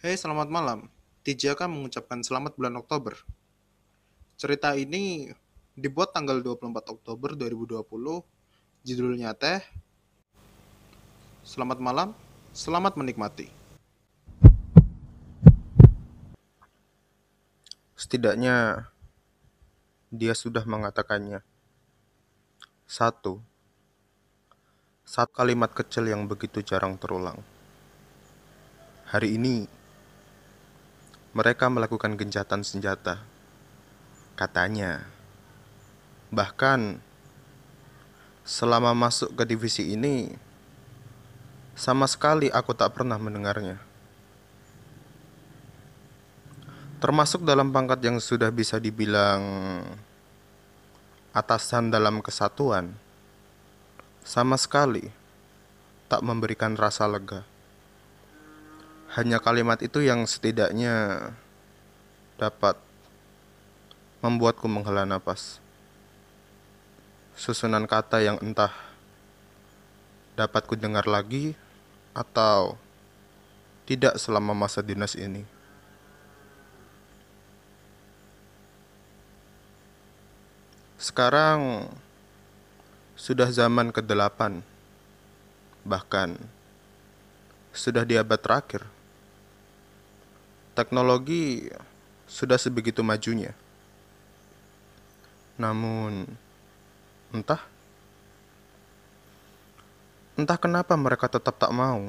Hei, selamat malam. Tijaka mengucapkan selamat bulan Oktober. Cerita ini dibuat tanggal 24 Oktober 2020. Judulnya teh Selamat malam, selamat menikmati. Setidaknya dia sudah mengatakannya. Satu. Satu kalimat kecil yang begitu jarang terulang. Hari ini mereka melakukan gencatan senjata. Katanya. Bahkan selama masuk ke divisi ini sama sekali aku tak pernah mendengarnya. Termasuk dalam pangkat yang sudah bisa dibilang atasan dalam kesatuan. Sama sekali tak memberikan rasa lega. Hanya kalimat itu yang setidaknya dapat membuatku menghela napas. Susunan kata yang entah dapat ku dengar lagi atau tidak selama masa dinas ini. Sekarang sudah zaman ke-8. Bahkan sudah di abad terakhir teknologi sudah sebegitu majunya. Namun, entah entah kenapa mereka tetap tak mau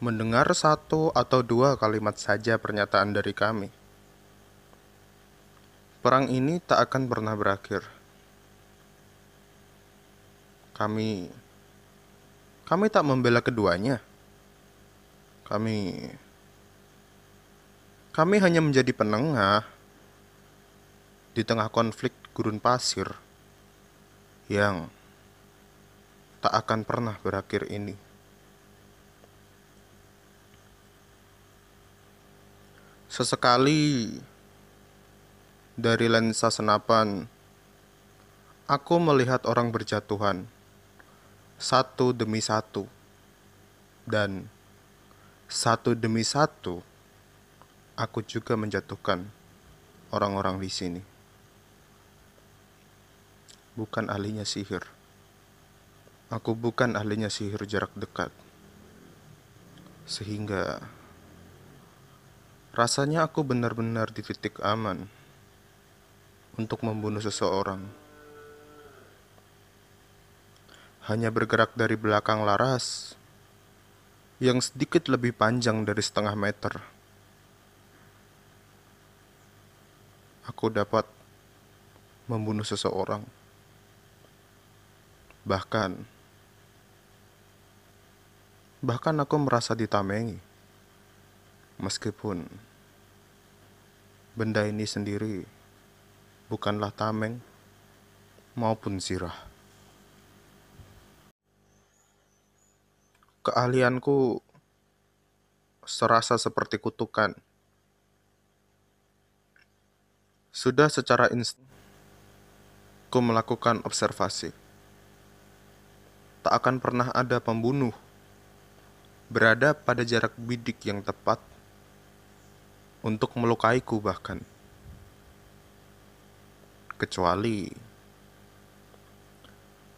mendengar satu atau dua kalimat saja pernyataan dari kami. Perang ini tak akan pernah berakhir. Kami kami tak membela keduanya. Kami kami hanya menjadi penengah di tengah konflik gurun pasir yang tak akan pernah berakhir ini. Sesekali dari lensa senapan, aku melihat orang berjatuhan satu demi satu, dan satu demi satu aku juga menjatuhkan orang-orang di sini. Bukan ahlinya sihir. Aku bukan ahlinya sihir jarak dekat. Sehingga rasanya aku benar-benar di titik aman untuk membunuh seseorang. Hanya bergerak dari belakang laras yang sedikit lebih panjang dari setengah meter aku dapat membunuh seseorang. Bahkan, bahkan aku merasa ditamengi. Meskipun benda ini sendiri bukanlah tameng maupun zirah. Keahlianku serasa seperti kutukan Sudah secara instan, ku melakukan observasi. Tak akan pernah ada pembunuh berada pada jarak bidik yang tepat untuk melukaiku bahkan. Kecuali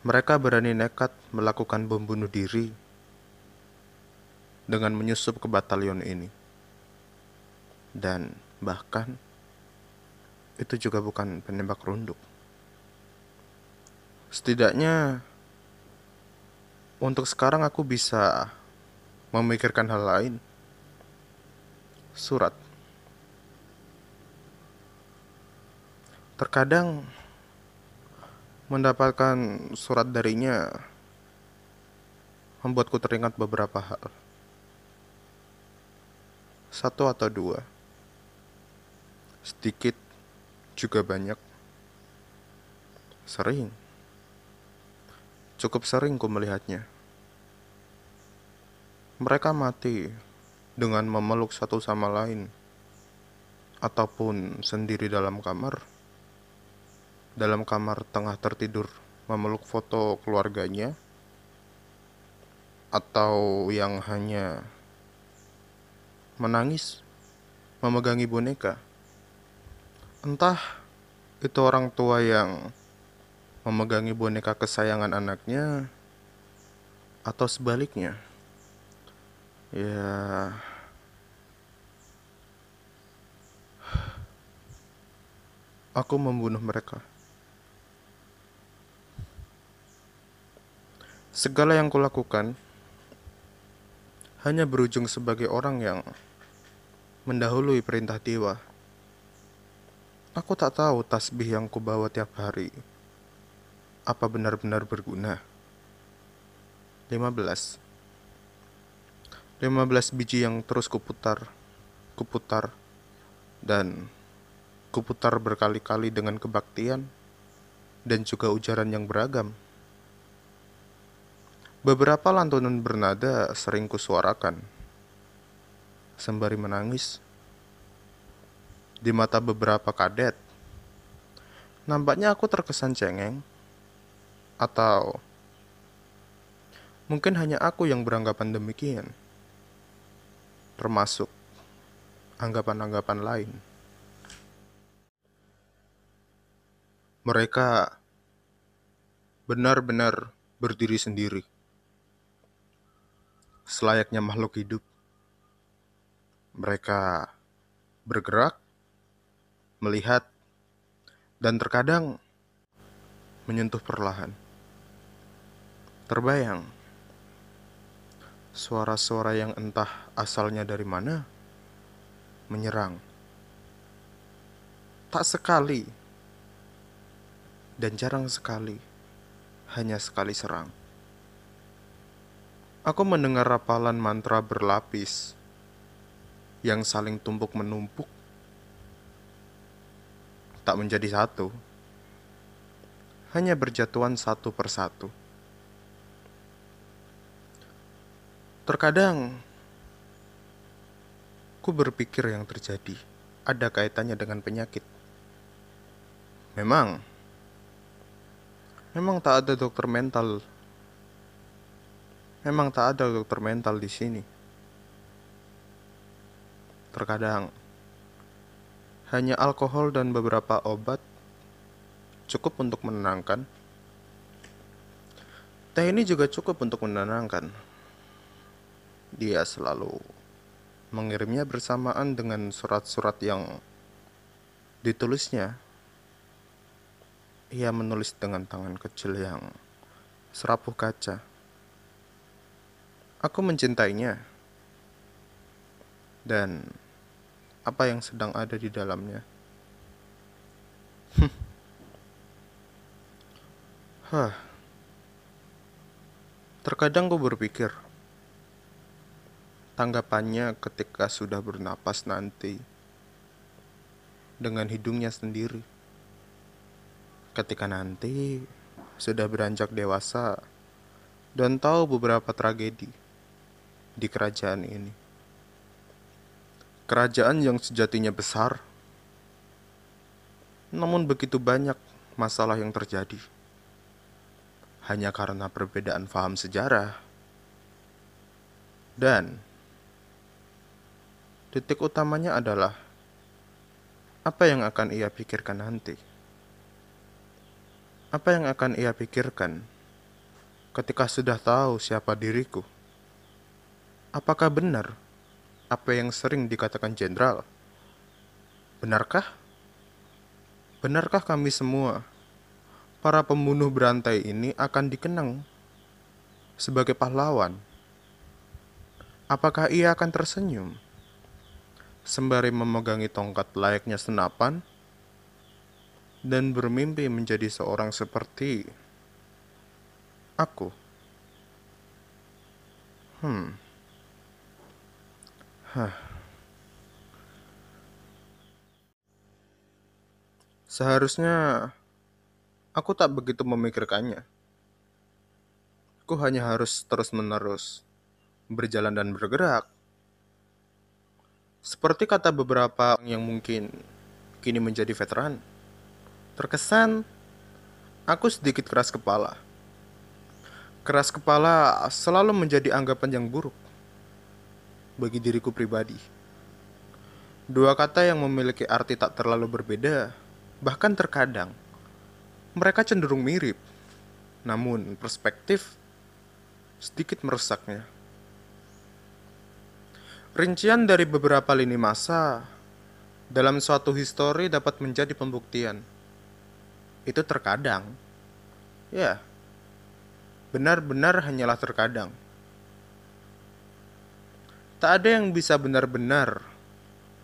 mereka berani nekat melakukan bom diri dengan menyusup ke batalion ini. Dan bahkan itu juga bukan penembak runduk. Setidaknya untuk sekarang aku bisa memikirkan hal lain. Surat. Terkadang mendapatkan surat darinya membuatku teringat beberapa hal. Satu atau dua. Sedikit juga banyak. Sering. Cukup sering ku melihatnya. Mereka mati dengan memeluk satu sama lain, ataupun sendiri dalam kamar. Dalam kamar tengah tertidur, memeluk foto keluarganya, atau yang hanya menangis, memegangi boneka. Entah itu orang tua yang memegangi boneka kesayangan anaknya atau sebaliknya. Ya, aku membunuh mereka. Segala yang kulakukan hanya berujung sebagai orang yang mendahului perintah dewa. Aku tak tahu tasbih yang kubawa tiap hari apa benar-benar berguna. 15 15 biji yang terus kuputar, kuputar, dan kuputar berkali-kali dengan kebaktian dan juga ujaran yang beragam. Beberapa lantunan bernada sering kusuarakan. Sembari menangis. Di mata beberapa kadet, nampaknya aku terkesan cengeng. Atau mungkin hanya aku yang beranggapan demikian. Termasuk anggapan-anggapan lain. Mereka benar-benar berdiri sendiri selayaknya makhluk hidup. Mereka bergerak, melihat, dan terkadang menyentuh perlahan. Terbayang suara-suara yang entah asalnya dari mana menyerang. Tak sekali dan jarang sekali, hanya sekali serang. Aku mendengar rapalan mantra berlapis yang saling tumpuk menumpuk, tak menjadi satu, hanya berjatuhan satu persatu. Terkadang, ku berpikir yang terjadi ada kaitannya dengan penyakit. Memang, memang tak ada dokter mental Memang tak ada dokter mental di sini. Terkadang hanya alkohol dan beberapa obat cukup untuk menenangkan. Teh ini juga cukup untuk menenangkan. Dia selalu mengirimnya bersamaan dengan surat-surat yang ditulisnya. Ia menulis dengan tangan kecil yang serapuh kaca. Aku mencintainya. Dan apa yang sedang ada di dalamnya. Hah. Terkadang gue berpikir, tanggapannya ketika sudah bernapas nanti dengan hidungnya sendiri. Ketika nanti sudah beranjak dewasa dan tahu beberapa tragedi di kerajaan ini. Kerajaan yang sejatinya besar, namun begitu banyak masalah yang terjadi. Hanya karena perbedaan faham sejarah dan titik utamanya adalah apa yang akan ia pikirkan nanti. Apa yang akan ia pikirkan ketika sudah tahu siapa diriku? Apakah benar apa yang sering dikatakan jenderal? Benarkah? Benarkah kami semua, para pembunuh berantai ini akan dikenang sebagai pahlawan? Apakah ia akan tersenyum sembari memegangi tongkat layaknya senapan dan bermimpi menjadi seorang seperti aku? Hmm. Seharusnya aku tak begitu memikirkannya. Aku hanya harus terus-menerus berjalan dan bergerak. Seperti kata beberapa yang mungkin kini menjadi veteran. Terkesan aku sedikit keras kepala. Keras kepala selalu menjadi anggapan yang buruk bagi diriku pribadi. Dua kata yang memiliki arti tak terlalu berbeda, bahkan terkadang mereka cenderung mirip. Namun, perspektif sedikit merusaknya. Rincian dari beberapa lini masa dalam suatu histori dapat menjadi pembuktian. Itu terkadang. Ya, benar-benar hanyalah terkadang. Tak ada yang bisa benar-benar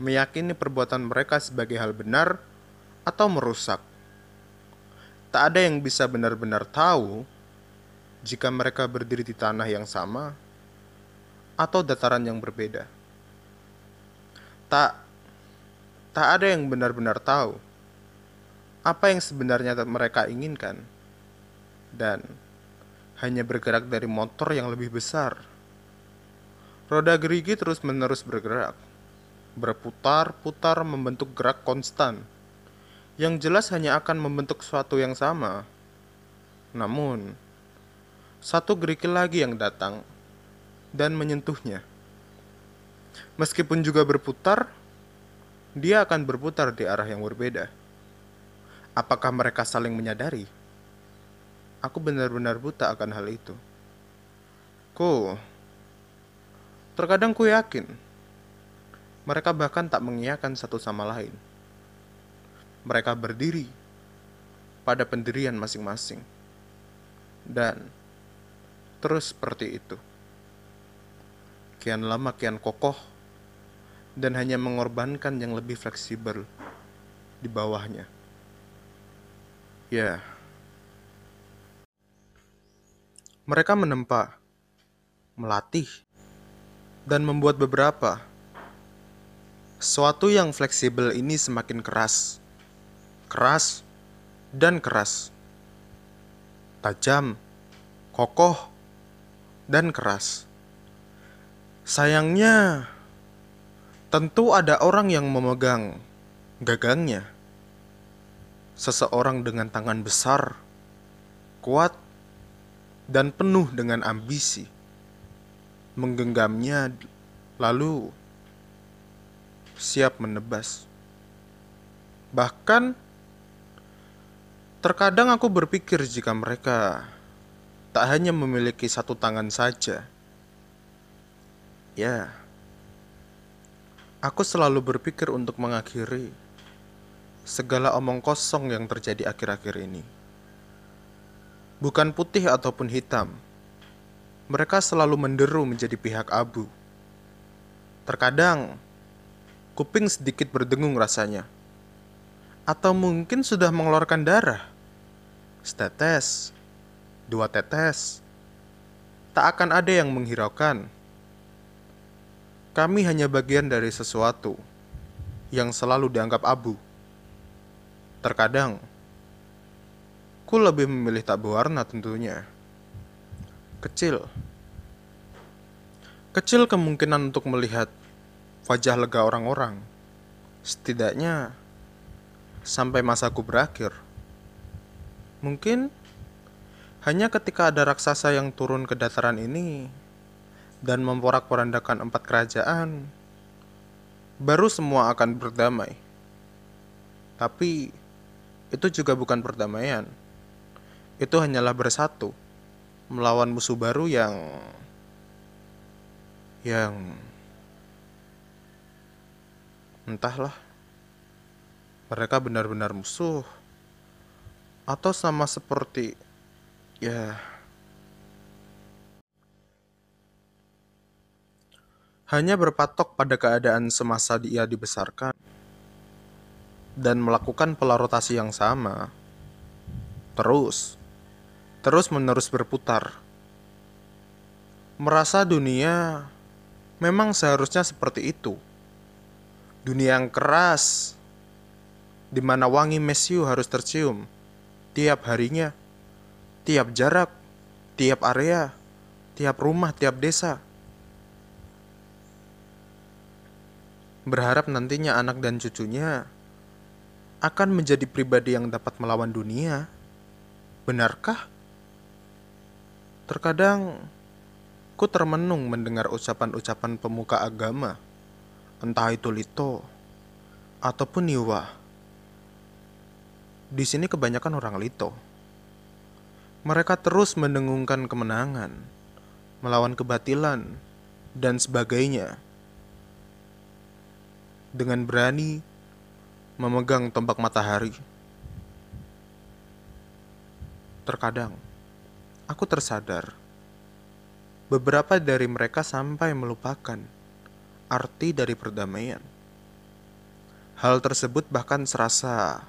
meyakini perbuatan mereka sebagai hal benar atau merusak. Tak ada yang bisa benar-benar tahu jika mereka berdiri di tanah yang sama atau dataran yang berbeda. Tak tak ada yang benar-benar tahu apa yang sebenarnya mereka inginkan dan hanya bergerak dari motor yang lebih besar. Roda gerigi terus-menerus bergerak berputar-putar membentuk gerak konstan, yang jelas hanya akan membentuk suatu yang sama. Namun, satu gerikil lagi yang datang dan menyentuhnya. Meskipun juga berputar, dia akan berputar di arah yang berbeda. Apakah mereka saling menyadari? Aku benar-benar buta akan hal itu. Ku, terkadang ku yakin mereka bahkan tak mengiyakan satu sama lain. Mereka berdiri pada pendirian masing-masing. Dan terus seperti itu. Kian lama kian kokoh dan hanya mengorbankan yang lebih fleksibel di bawahnya. Ya. Mereka menempa, melatih, dan membuat beberapa Suatu yang fleksibel ini semakin keras, keras, dan keras, tajam, kokoh, dan keras. Sayangnya, tentu ada orang yang memegang gagangnya. Seseorang dengan tangan besar, kuat, dan penuh dengan ambisi, menggenggamnya, lalu siap menebas. Bahkan, terkadang aku berpikir jika mereka tak hanya memiliki satu tangan saja. Ya, aku selalu berpikir untuk mengakhiri segala omong kosong yang terjadi akhir-akhir ini. Bukan putih ataupun hitam, mereka selalu menderu menjadi pihak abu. Terkadang, Kuping sedikit berdengung rasanya. Atau mungkin sudah mengeluarkan darah. Setetes, dua tetes. Tak akan ada yang menghiraukan. Kami hanya bagian dari sesuatu yang selalu dianggap abu. Terkadang, ku lebih memilih tak berwarna tentunya. Kecil. Kecil kemungkinan untuk melihat wajah lega orang-orang. Setidaknya sampai masaku berakhir. Mungkin hanya ketika ada raksasa yang turun ke dataran ini dan memporak-porandakan empat kerajaan, baru semua akan berdamai. Tapi itu juga bukan perdamaian. Itu hanyalah bersatu melawan musuh baru yang yang Entahlah, mereka benar-benar musuh, atau sama seperti ya, hanya berpatok pada keadaan semasa dia dibesarkan dan melakukan pola rotasi yang sama, terus, terus menerus berputar, merasa dunia memang seharusnya seperti itu dunia yang keras, di mana wangi mesiu harus tercium tiap harinya, tiap jarak, tiap area, tiap rumah, tiap desa. Berharap nantinya anak dan cucunya akan menjadi pribadi yang dapat melawan dunia. Benarkah? Terkadang ku termenung mendengar ucapan-ucapan pemuka agama entah itu Lito, ataupun Niwa. Di sini kebanyakan orang Lito. Mereka terus mendengungkan kemenangan, melawan kebatilan, dan sebagainya. Dengan berani memegang tombak matahari. Terkadang, aku tersadar beberapa dari mereka sampai melupakan arti dari perdamaian. Hal tersebut bahkan serasa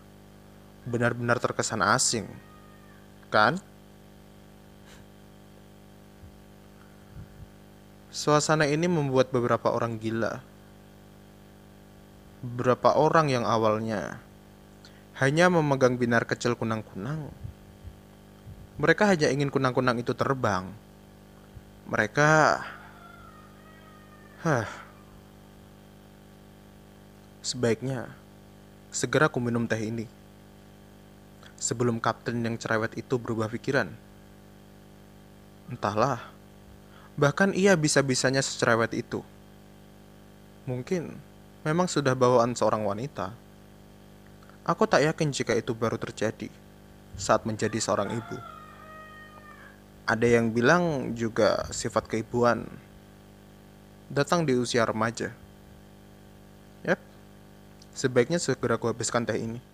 benar-benar terkesan asing, kan? Suasana ini membuat beberapa orang gila. Beberapa orang yang awalnya hanya memegang binar kecil kunang-kunang. Mereka hanya ingin kunang-kunang itu terbang. Mereka Hah. Sebaiknya segera aku minum teh ini. Sebelum kapten yang cerewet itu berubah pikiran. Entahlah. Bahkan ia bisa-bisanya secerewet itu. Mungkin memang sudah bawaan seorang wanita. Aku tak yakin jika itu baru terjadi saat menjadi seorang ibu. Ada yang bilang juga sifat keibuan datang di usia remaja. Yap, sebaiknya segera ku habiskan teh ini.